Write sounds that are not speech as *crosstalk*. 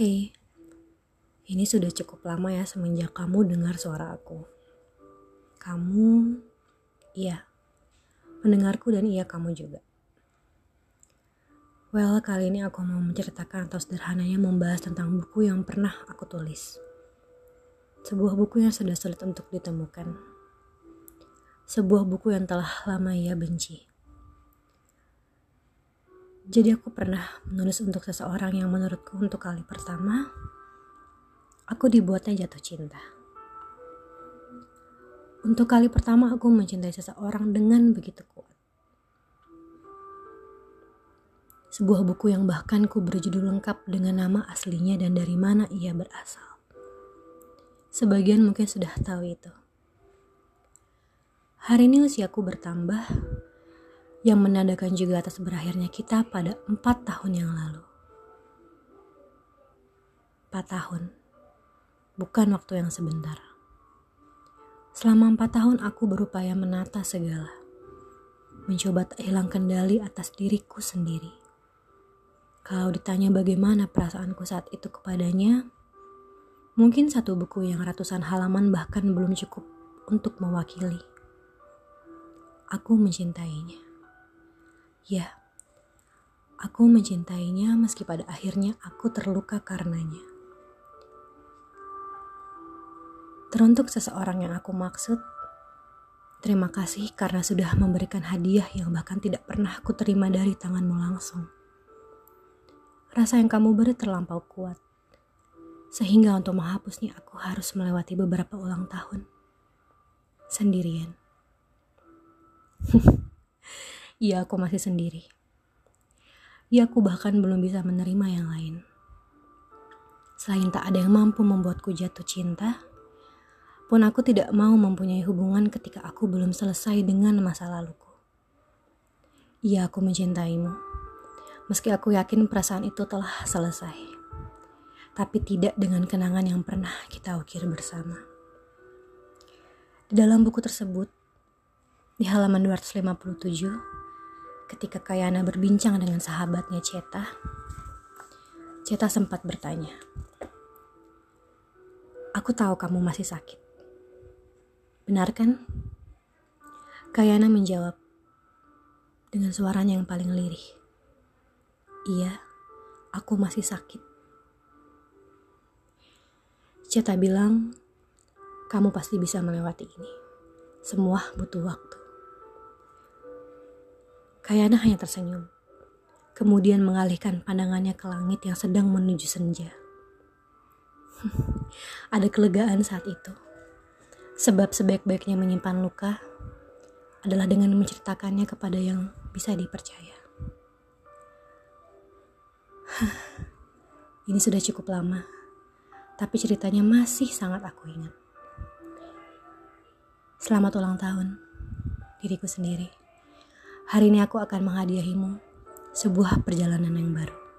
Hei, ini sudah cukup lama ya semenjak kamu dengar suara aku. Kamu, iya, mendengarku dan iya kamu juga. Well, kali ini aku mau menceritakan atau sederhananya membahas tentang buku yang pernah aku tulis. Sebuah buku yang sudah sulit untuk ditemukan. Sebuah buku yang telah lama ia benci. Jadi aku pernah menulis untuk seseorang yang menurutku untuk kali pertama, aku dibuatnya jatuh cinta. Untuk kali pertama aku mencintai seseorang dengan begitu kuat. Sebuah buku yang bahkan ku berjudul lengkap dengan nama aslinya dan dari mana ia berasal. Sebagian mungkin sudah tahu itu. Hari ini usiaku bertambah yang menandakan juga atas berakhirnya kita pada empat tahun yang lalu. Empat tahun, bukan waktu yang sebentar. Selama empat tahun aku berupaya menata segala, mencoba tak hilang kendali atas diriku sendiri. Kalau ditanya bagaimana perasaanku saat itu kepadanya, mungkin satu buku yang ratusan halaman bahkan belum cukup untuk mewakili. Aku mencintainya. Ya, aku mencintainya meski pada akhirnya aku terluka karenanya. Teruntuk seseorang yang aku maksud, terima kasih karena sudah memberikan hadiah yang bahkan tidak pernah aku terima dari tanganmu langsung. Rasa yang kamu beri terlampau kuat, sehingga untuk menghapusnya aku harus melewati beberapa ulang tahun sendirian. *laughs* Iya, aku masih sendiri. Iya, aku bahkan belum bisa menerima yang lain. Selain tak ada yang mampu membuatku jatuh cinta, pun aku tidak mau mempunyai hubungan ketika aku belum selesai dengan masa laluku. Iya, aku mencintaimu. Meski aku yakin perasaan itu telah selesai. Tapi tidak dengan kenangan yang pernah kita ukir bersama. Di dalam buku tersebut, di halaman 257, Ketika Kayana berbincang dengan sahabatnya Ceta, Ceta sempat bertanya, Aku tahu kamu masih sakit. Benar kan? Kayana menjawab dengan suaranya yang paling lirih. Iya, aku masih sakit. Ceta bilang, kamu pasti bisa melewati ini. Semua butuh waktu. Kayana hanya tersenyum, kemudian mengalihkan pandangannya ke langit yang sedang menuju senja. *laughs* Ada kelegaan saat itu, sebab sebaik-baiknya menyimpan luka adalah dengan menceritakannya kepada yang bisa dipercaya. *sighs* Ini sudah cukup lama, tapi ceritanya masih sangat aku ingat. Selamat ulang tahun, diriku sendiri. Hari ini aku akan menghadiahimu sebuah perjalanan yang baru.